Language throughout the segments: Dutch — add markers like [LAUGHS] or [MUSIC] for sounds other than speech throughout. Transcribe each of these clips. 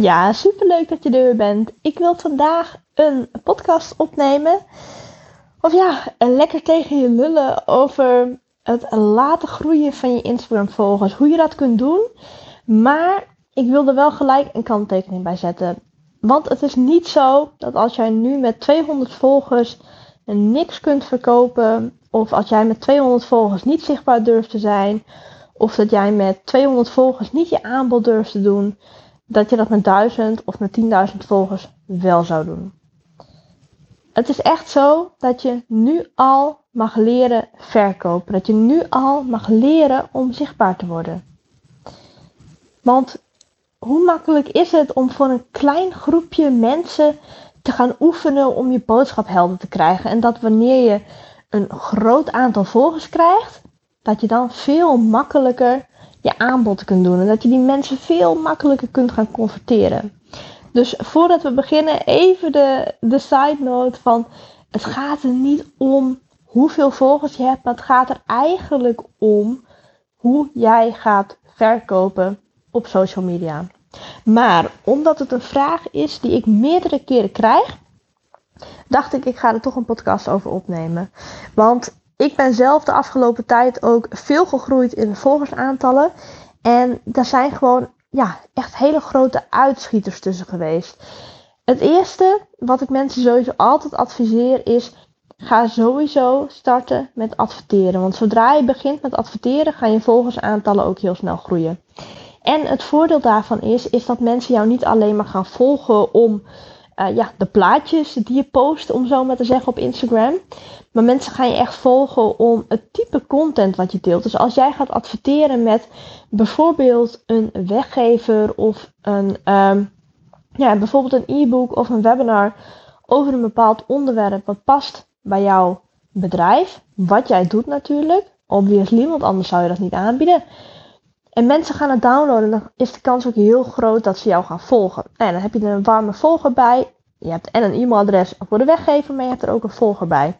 Ja, superleuk dat je er weer bent. Ik wil vandaag een podcast opnemen. Of ja, lekker tegen je lullen over het laten groeien van je Instagram volgers. Hoe je dat kunt doen. Maar ik wil er wel gelijk een kanttekening bij zetten. Want het is niet zo dat als jij nu met 200 volgers niks kunt verkopen. Of als jij met 200 volgers niet zichtbaar durft te zijn. Of dat jij met 200 volgers niet je aanbod durft te doen dat je dat met 1000 of met 10.000 volgers wel zou doen. Het is echt zo dat je nu al mag leren verkopen. Dat je nu al mag leren om zichtbaar te worden. Want hoe makkelijk is het om voor een klein groepje mensen te gaan oefenen om je boodschap helder te krijgen? En dat wanneer je een groot aantal volgers krijgt, dat je dan veel makkelijker je aanbod kunt doen. En dat je die mensen veel makkelijker kunt gaan converteren. Dus voordat we beginnen, even de, de side note van het gaat er niet om hoeveel volgers je hebt, maar het gaat er eigenlijk om hoe jij gaat verkopen op social media. Maar omdat het een vraag is die ik meerdere keren krijg, dacht ik, ik ga er toch een podcast over opnemen. Want ik ben zelf de afgelopen tijd ook veel gegroeid in volgersaantallen. En daar zijn gewoon ja, echt hele grote uitschieters tussen geweest. Het eerste wat ik mensen sowieso altijd adviseer is: ga sowieso starten met adverteren. Want zodra je begint met adverteren, gaan je volgersaantallen ook heel snel groeien. En het voordeel daarvan is, is dat mensen jou niet alleen maar gaan volgen om uh, ja, de plaatjes die je post, om zo maar te zeggen, op Instagram. Maar mensen gaan je echt volgen om het type content wat je deelt. Dus als jij gaat adverteren met bijvoorbeeld een weggever of een, um, ja, bijvoorbeeld een e-book of een webinar over een bepaald onderwerp wat past bij jouw bedrijf, wat jij doet natuurlijk. Obviously, want anders zou je dat niet aanbieden. En mensen gaan het downloaden, dan is de kans ook heel groot dat ze jou gaan volgen. En dan heb je er een warme volger bij. Je hebt en een e-mailadres voor de weggever, maar je hebt er ook een volger bij.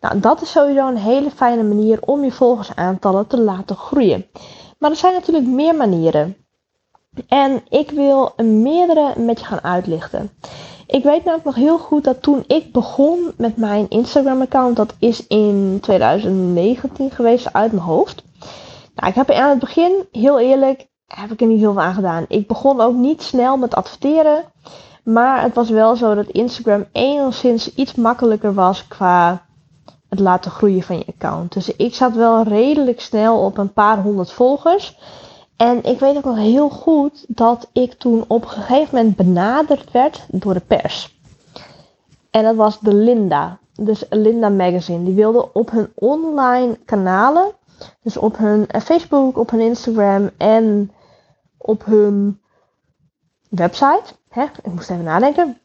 Nou, dat is sowieso een hele fijne manier om je volgersaantallen te laten groeien. Maar er zijn natuurlijk meer manieren. En ik wil meerdere met je gaan uitlichten. Ik weet namelijk nog heel goed dat toen ik begon met mijn Instagram account, dat is in 2019 geweest uit mijn hoofd. Nou, ik heb aan het begin, heel eerlijk, heb ik er niet heel veel aan gedaan. Ik begon ook niet snel met adverteren. Maar het was wel zo dat Instagram enigszins iets makkelijker was qua het laten groeien van je account. Dus ik zat wel redelijk snel op een paar honderd volgers. En ik weet ook wel heel goed dat ik toen op een gegeven moment benaderd werd door de pers. En dat was de Linda. Dus Linda Magazine. Die wilde op hun online kanalen dus op hun eh, Facebook, op hun Instagram en op hun website. Hè, ik moest even nadenken.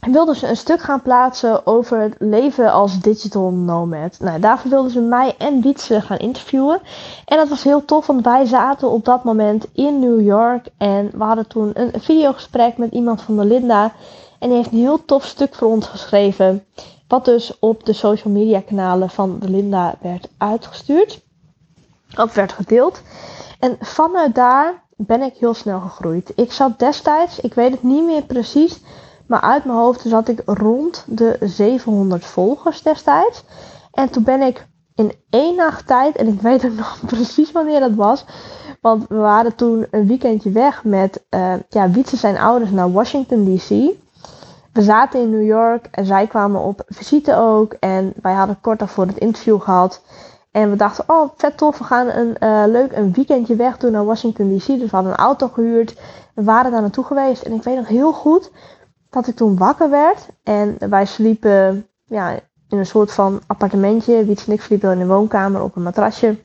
Wilden ze een stuk gaan plaatsen over het leven als digital nomad. Nou, daarvoor wilden ze mij en Wietse gaan interviewen. En dat was heel tof, want wij zaten op dat moment in New York. En we hadden toen een videogesprek met iemand van de Linda. En die heeft een heel tof stuk voor ons geschreven. Wat dus op de social media kanalen van de Linda werd uitgestuurd op werd gedeeld. En vanuit daar ben ik heel snel gegroeid. Ik zat destijds, ik weet het niet meer precies, maar uit mijn hoofd zat ik rond de 700 volgers destijds. En toen ben ik in één nacht tijd, en ik weet ook [LAUGHS] nog precies wanneer dat was, want we waren toen een weekendje weg met uh, ja, Wietse zijn ouders naar Washington DC. We zaten in New York en zij kwamen op visite ook. En wij hadden kort daarvoor het interview gehad. En we dachten, oh vet tof, we gaan een uh, leuk een weekendje weg doen naar Washington DC. Dus we hadden een auto gehuurd. We waren daar naartoe geweest. En ik weet nog heel goed dat ik toen wakker werd. En wij sliepen ja, in een soort van appartementje. Wiets en ik sliepen in een woonkamer op een matrasje.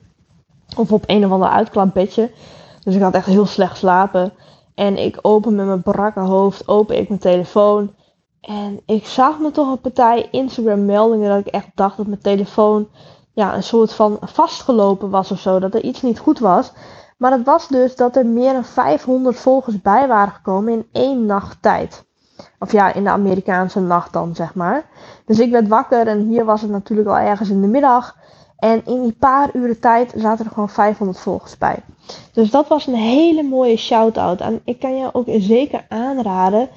Of op een of ander uitklapbedje. Dus ik had echt heel slecht slapen. En ik open met mijn brakke hoofd, open ik mijn telefoon. En ik zag me toch een partij Instagram meldingen dat ik echt dacht dat mijn telefoon ja, een soort van vastgelopen was of zo. Dat er iets niet goed was. Maar het was dus dat er meer dan 500 volgers bij waren gekomen in één nacht tijd. Of ja, in de Amerikaanse nacht dan, zeg maar. Dus ik werd wakker en hier was het natuurlijk al ergens in de middag. En in die paar uren tijd zaten er gewoon 500 volgers bij. Dus dat was een hele mooie shout-out. En ik kan je ook zeker aanraden,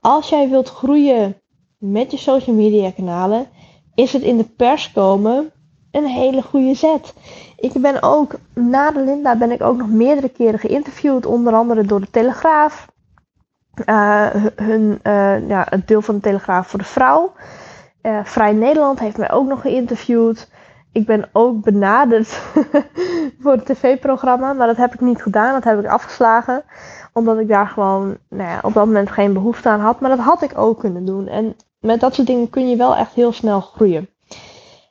als jij wilt groeien met je social media kanalen, is het in de pers komen een hele goede zet. Ik ben ook, na de Linda ben ik ook nog meerdere keren geïnterviewd, onder andere door de Telegraaf. Uh, hun, uh, ja, het deel van de Telegraaf voor de vrouw. Uh, Vrij Nederland heeft mij ook nog geïnterviewd. Ik ben ook benaderd [LAUGHS] voor het tv-programma, maar dat heb ik niet gedaan. Dat heb ik afgeslagen, omdat ik daar gewoon nou ja, op dat moment geen behoefte aan had. Maar dat had ik ook kunnen doen. En met dat soort dingen kun je wel echt heel snel groeien.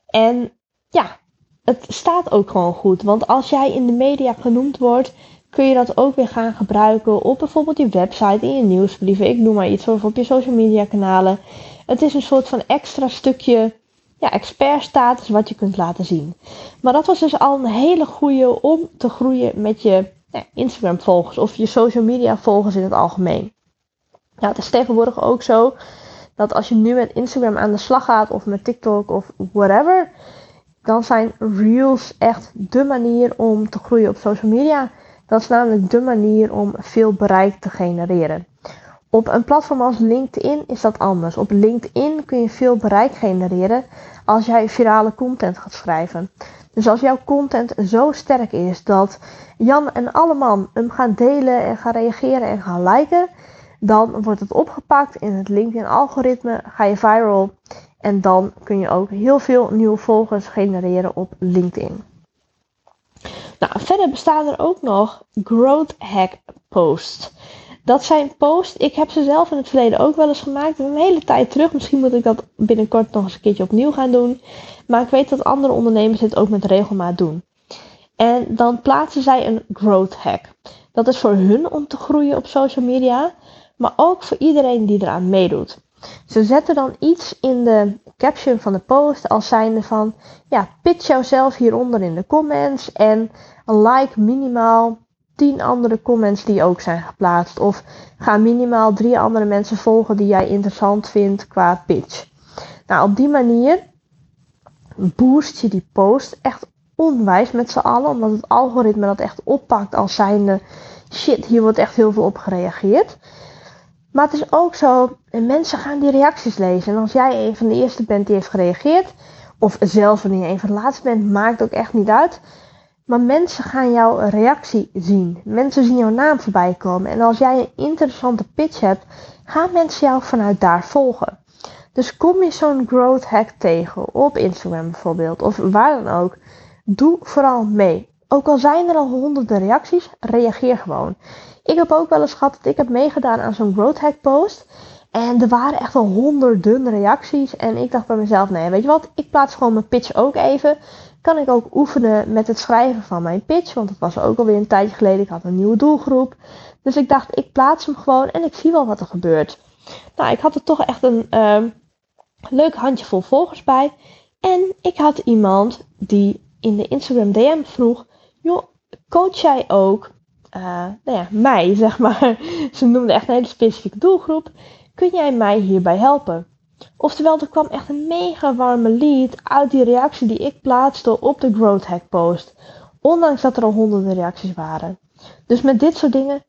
En ja, het staat ook gewoon goed. Want als jij in de media genoemd wordt, kun je dat ook weer gaan gebruiken op bijvoorbeeld je website, in je nieuwsbrieven. Ik noem maar iets of op je social media kanalen. Het is een soort van extra stukje ja, expertstatus wat je kunt laten zien. Maar dat was dus al een hele goede om te groeien met je ja, Instagram volgers of je social media volgers in het algemeen. Ja, het is tegenwoordig ook zo dat als je nu met Instagram aan de slag gaat of met TikTok of whatever, dan zijn reels echt de manier om te groeien op social media. Dat is namelijk de manier om veel bereik te genereren. Op een platform als LinkedIn is dat anders. Op LinkedIn kun je veel bereik genereren als jij virale content gaat schrijven. Dus als jouw content zo sterk is dat Jan en Alleman hem gaan delen en gaan reageren en gaan liken, dan wordt het opgepakt in het LinkedIn-algoritme, ga je viral en dan kun je ook heel veel nieuwe volgers genereren op LinkedIn. Nou, verder bestaan er ook nog growth hack posts. Dat zijn posts. Ik heb ze zelf in het verleden ook wel eens gemaakt. Een hele tijd terug. Misschien moet ik dat binnenkort nog eens een keertje opnieuw gaan doen. Maar ik weet dat andere ondernemers dit ook met regelmaat doen. En dan plaatsen zij een growth hack. Dat is voor hun om te groeien op social media. Maar ook voor iedereen die eraan meedoet. Ze zetten dan iets in de caption van de post als zijnde van, ja, pitch jouzelf hieronder in de comments en like minimaal 10 andere comments die ook zijn geplaatst. Of ga minimaal drie andere mensen volgen die jij interessant vindt qua pitch. Nou, op die manier boost je die post echt onwijs met z'n allen, omdat het algoritme dat echt oppakt als zijnde shit, hier wordt echt heel veel op gereageerd. Maar het is ook zo, mensen gaan die reacties lezen. En als jij een van de eerste bent die heeft gereageerd, of zelf wanneer je een van de laatste bent, maakt ook echt niet uit. Maar mensen gaan jouw reactie zien. Mensen zien jouw naam voorbij komen. En als jij een interessante pitch hebt, gaan mensen jou vanuit daar volgen. Dus kom je zo'n growth hack tegen op Instagram bijvoorbeeld, of waar dan ook, doe vooral mee. Ook al zijn er al honderden reacties, reageer gewoon. Ik heb ook wel eens gehad dat ik heb meegedaan aan zo'n growth hack post. En er waren echt wel honderden reacties. En ik dacht bij mezelf, nee, weet je wat, ik plaats gewoon mijn pitch ook even. Kan ik ook oefenen met het schrijven van mijn pitch. Want het was ook alweer een tijdje geleden. Ik had een nieuwe doelgroep. Dus ik dacht, ik plaats hem gewoon en ik zie wel wat er gebeurt. Nou, ik had er toch echt een uh, leuk handjevol volgers bij. En ik had iemand die in de Instagram DM vroeg: coach jij ook uh, nou ja, mij, [LAUGHS] zeg maar. Ze noemde echt een hele specifieke doelgroep. Kun jij mij hierbij helpen? Oftewel, er kwam echt een mega warme lead uit die reactie die ik plaatste op de Growth Hack post. Ondanks dat er al honderden reacties waren. Dus met dit soort dingen,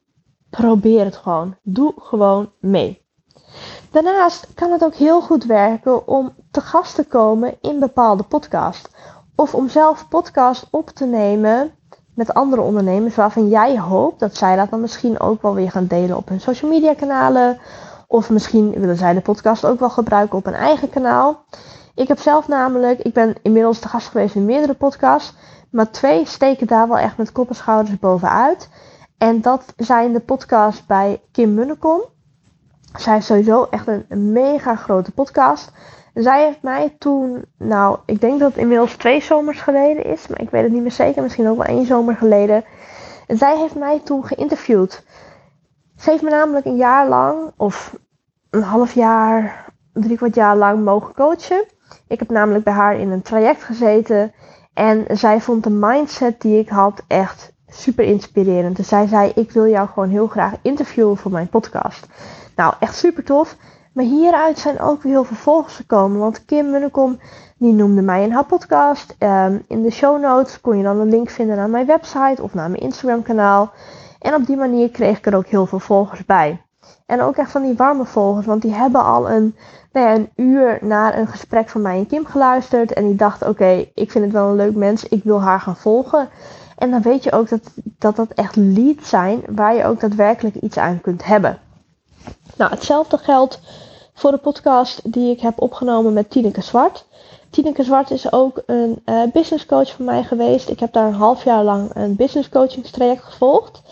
probeer het gewoon. Doe gewoon mee. Daarnaast kan het ook heel goed werken om te gast te komen in bepaalde podcasts. Of om zelf podcast op te nemen met andere ondernemers waarvan jij hoopt dat zij dat dan misschien ook wel weer gaan delen op hun social media kanalen. Of misschien willen zij de podcast ook wel gebruiken op een eigen kanaal. Ik heb zelf namelijk, ik ben inmiddels te gast geweest in meerdere podcasts. Maar twee steken daar wel echt met kop en schouders bovenuit. En dat zijn de podcasts bij Kim Munnekom. Zij is sowieso echt een mega grote podcast. Zij heeft mij toen, nou, ik denk dat het inmiddels twee zomers geleden is, maar ik weet het niet meer zeker, misschien ook wel één zomer geleden. En zij heeft mij toen geïnterviewd. Ze heeft me namelijk een jaar lang, of een half jaar, drie kwart jaar lang mogen coachen. Ik heb namelijk bij haar in een traject gezeten. En zij vond de mindset die ik had echt super inspirerend. Dus zij zei: Ik wil jou gewoon heel graag interviewen voor mijn podcast. Nou, echt super tof. Maar hieruit zijn ook weer heel veel volgers gekomen. Want Kim Munnekom, die noemde mij in haar podcast. Ehm, in de show notes kon je dan een link vinden naar mijn website of naar mijn Instagram kanaal. En op die manier kreeg ik er ook heel veel volgers bij. En ook echt van die warme volgers, want die hebben al een, nou ja, een uur naar een gesprek van mij en Kim geluisterd. En die dachten, oké, ik vind het wel een leuk mens, ik wil haar gaan volgen. En dan weet je ook dat dat, dat echt leads zijn waar je ook daadwerkelijk iets aan kunt hebben. Nou, hetzelfde geldt voor de podcast die ik heb opgenomen met Tineke Zwart. Tineke Zwart is ook een uh, business coach van mij geweest. Ik heb daar een half jaar lang een business coachingstraject gevolgd.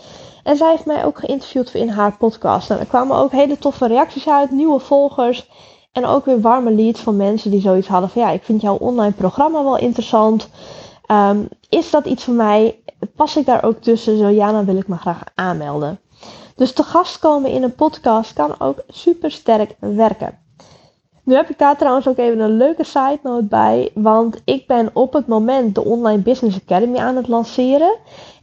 En zij heeft mij ook geïnterviewd in haar podcast. Nou, er kwamen ook hele toffe reacties uit, nieuwe volgers. En ook weer warme leads van mensen die zoiets hadden van ja, ik vind jouw online programma wel interessant. Um, is dat iets voor mij? Pas ik daar ook tussen? Zo ja, dan wil ik me graag aanmelden. Dus te gast komen in een podcast kan ook super sterk werken. Nu heb ik daar trouwens ook even een leuke side note bij. Want ik ben op het moment de Online Business Academy aan het lanceren.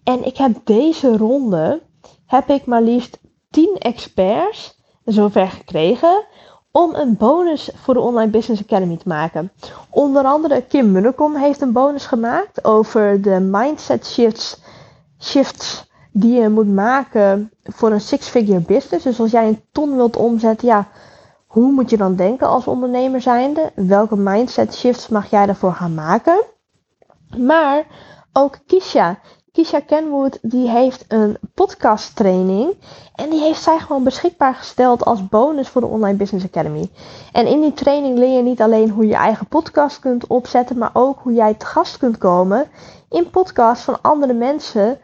En ik heb deze ronde, heb ik maar liefst 10 experts zover gekregen om een bonus voor de Online Business Academy te maken. Onder andere Kim Munnekom heeft een bonus gemaakt over de mindset shifts, shifts die je moet maken voor een six-figure business. Dus als jij een ton wilt omzetten, ja, hoe moet je dan denken als ondernemer zijnde? Welke mindset shifts mag jij daarvoor gaan maken? Maar ook Kisha, Kisha Kenwood, die heeft een podcast training. En die heeft zij gewoon beschikbaar gesteld als bonus voor de Online Business Academy. En in die training leer je niet alleen hoe je eigen podcast kunt opzetten, maar ook hoe jij te gast kunt komen in podcasts van andere mensen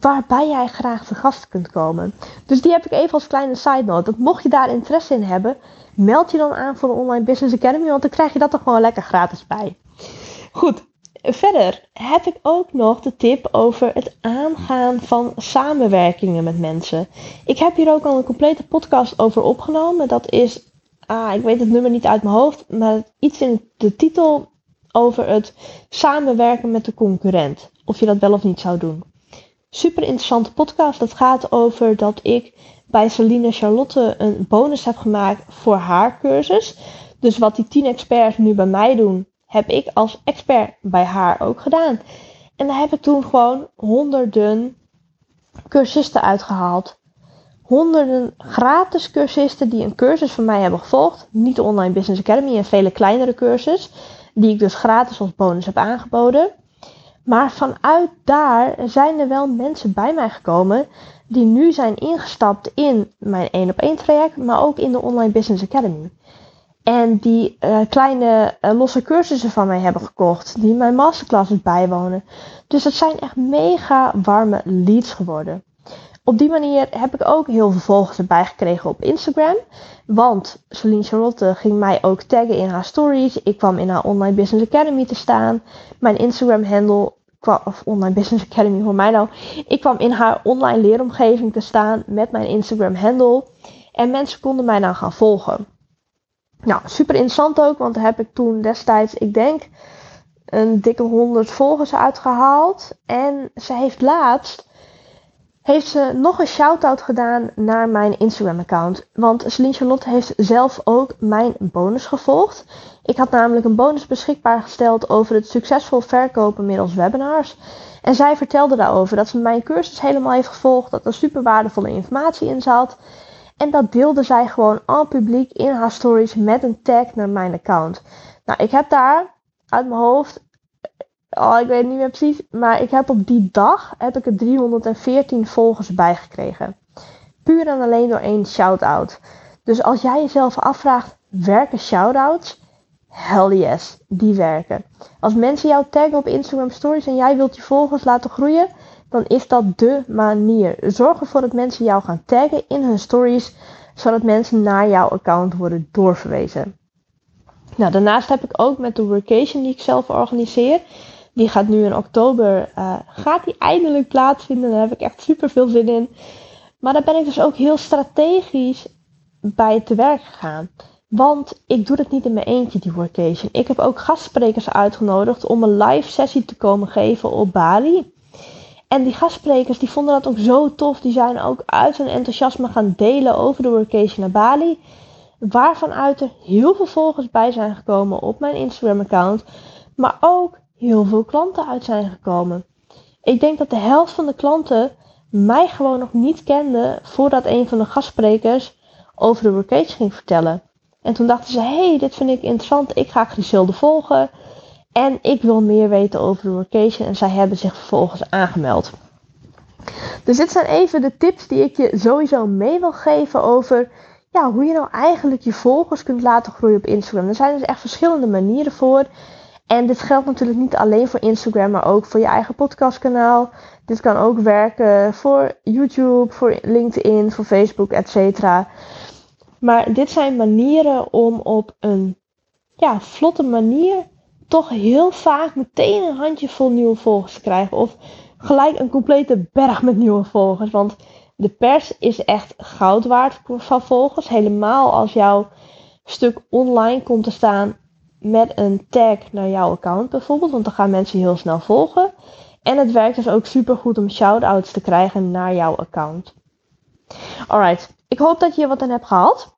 waarbij jij graag te gast kunt komen. Dus die heb ik even als kleine side note. Dat mocht je daar interesse in hebben, meld je dan aan voor de Online Business Academy, want dan krijg je dat er gewoon lekker gratis bij. Goed, verder heb ik ook nog de tip over het aangaan van samenwerkingen met mensen. Ik heb hier ook al een complete podcast over opgenomen. Dat is, ah, ik weet het nummer niet uit mijn hoofd, maar iets in de titel over het samenwerken met de concurrent. Of je dat wel of niet zou doen. Super interessante podcast. Dat gaat over dat ik bij Celine Charlotte een bonus heb gemaakt voor haar cursus. Dus wat die 10 experts nu bij mij doen, heb ik als expert bij haar ook gedaan. En daar heb ik toen gewoon honderden cursisten uitgehaald. Honderden gratis cursisten die een cursus van mij hebben gevolgd. Niet de Online Business Academy, een vele kleinere cursus. Die ik dus gratis als bonus heb aangeboden. Maar vanuit daar zijn er wel mensen bij mij gekomen die nu zijn ingestapt in mijn 1 op 1 traject, maar ook in de Online Business Academy. En die uh, kleine uh, losse cursussen van mij hebben gekocht, die mijn masterclasses bijwonen. Dus dat zijn echt mega warme leads geworden. Op die manier heb ik ook heel veel volgers erbij gekregen op Instagram. Want Celine Charlotte ging mij ook taggen in haar stories. Ik kwam in haar Online Business Academy te staan. Mijn Instagram handle of Online Business Academy voor mij nou. Ik kwam in haar online leeromgeving te staan met mijn Instagram handle. En mensen konden mij dan gaan volgen. Nou, super interessant ook, want daar heb ik toen destijds, ik denk, een dikke 100 volgers uitgehaald. En ze heeft laatst heeft ze nog een shout-out gedaan naar mijn Instagram-account. Want Celine Charlotte heeft zelf ook mijn bonus gevolgd. Ik had namelijk een bonus beschikbaar gesteld over het succesvol verkopen middels webinars. En zij vertelde daarover dat ze mijn cursus helemaal heeft gevolgd, dat er super waardevolle informatie in zat. En dat deelde zij gewoon al publiek in haar stories met een tag naar mijn account. Nou, ik heb daar uit mijn hoofd Oh, ik weet niet meer precies. Maar ik heb op die dag heb ik er 314 volgers bijgekregen. Puur en alleen door één shout-out. Dus als jij jezelf afvraagt, werken shout-outs? Hell yes, die werken. Als mensen jou taggen op Instagram stories en jij wilt je volgers laten groeien, dan is dat de manier. Zorg ervoor dat mensen jou gaan taggen in hun stories, zodat mensen naar jouw account worden doorverwezen. Nou, daarnaast heb ik ook met de workation die ik zelf organiseer, die gaat nu in oktober, uh, gaat die eindelijk plaatsvinden. Daar heb ik echt super veel zin in. Maar daar ben ik dus ook heel strategisch bij te werk gegaan. Want ik doe dat niet in mijn eentje, die workation. Ik heb ook gastsprekers uitgenodigd om een live sessie te komen geven op Bali. En die gastsprekers die vonden dat ook zo tof. Die zijn ook uit hun enthousiasme gaan delen over de workation naar Bali. Waarvan uit er heel veel volgers bij zijn gekomen op mijn Instagram account. Maar ook heel veel klanten uit zijn gekomen. Ik denk dat de helft van de klanten mij gewoon nog niet kende voordat een van de gastsprekers over de workation ging vertellen. En toen dachten ze, hey, dit vind ik interessant, ik ga Griselde volgen. En ik wil meer weten over de workation. En zij hebben zich vervolgens aangemeld. Dus dit zijn even de tips die ik je sowieso mee wil geven over ja, hoe je nou eigenlijk je volgers kunt laten groeien op Instagram. Er zijn dus echt verschillende manieren voor. En dit geldt natuurlijk niet alleen voor Instagram, maar ook voor je eigen podcastkanaal. Dit kan ook werken voor YouTube, voor LinkedIn, voor Facebook, etc. Maar dit zijn manieren om op een ja, vlotte manier toch heel vaak meteen een handjevol nieuwe volgers te krijgen. Of gelijk een complete berg met nieuwe volgers. Want de pers is echt goud waard van volgers. Helemaal als jouw stuk online komt te staan met een tag naar jouw account bijvoorbeeld. Want dan gaan mensen heel snel volgen. En het werkt dus ook super goed om shout-outs te krijgen naar jouw account. Alright, ik hoop dat je hier wat aan hebt gehad.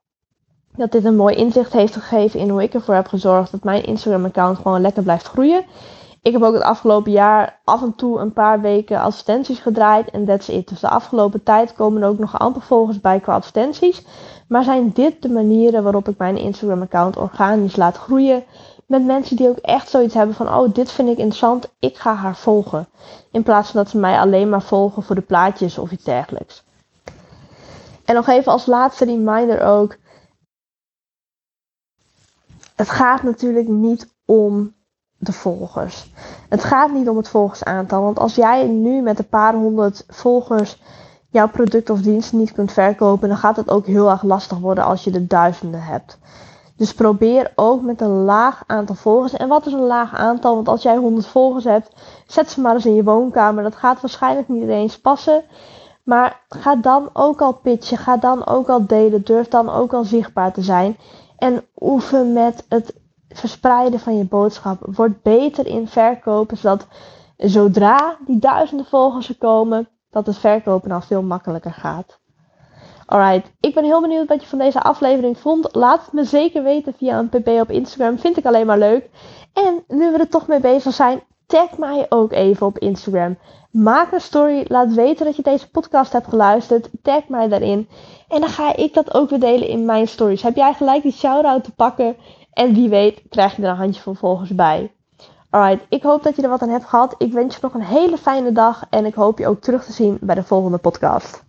Dat dit een mooi inzicht heeft gegeven in hoe ik ervoor heb gezorgd dat mijn Instagram-account gewoon lekker blijft groeien. Ik heb ook het afgelopen jaar af en toe een paar weken advertenties gedraaid en that's it. Dus de afgelopen tijd komen er ook nog amper volgers bij qua advertenties. Maar zijn dit de manieren waarop ik mijn Instagram account organisch laat groeien? Met mensen die ook echt zoiets hebben van, oh dit vind ik interessant, ik ga haar volgen. In plaats van dat ze mij alleen maar volgen voor de plaatjes of iets dergelijks. En nog even als laatste reminder ook. Het gaat natuurlijk niet om de volgers. Het gaat niet om het volgersaantal. Want als jij nu met een paar honderd volgers jouw product of dienst niet kunt verkopen, dan gaat het ook heel erg lastig worden als je de duizenden hebt. Dus probeer ook met een laag aantal volgers. En wat is een laag aantal? Want als jij 100 volgers hebt, zet ze maar eens in je woonkamer. Dat gaat waarschijnlijk niet eens passen. Maar ga dan ook al pitchen. Ga dan ook al delen. Durf dan ook al zichtbaar te zijn. En oefen met het verspreiden van je boodschap. Word beter in verkopen, zodat zodra die duizenden volgers er komen, dat het verkopen dan veel makkelijker gaat. Alright, ik ben heel benieuwd wat je van deze aflevering vond. Laat het me zeker weten via een pp op Instagram. Vind ik alleen maar leuk. En nu we er toch mee bezig zijn, tag mij ook even op Instagram. Maak een story, laat weten dat je deze podcast hebt geluisterd. Tag mij daarin. En dan ga ik dat ook weer delen in mijn stories. Heb jij gelijk die shout-out te pakken? En wie weet krijg je er een handjevol volgers bij. Alright, ik hoop dat je er wat aan hebt gehad. Ik wens je nog een hele fijne dag en ik hoop je ook terug te zien bij de volgende podcast.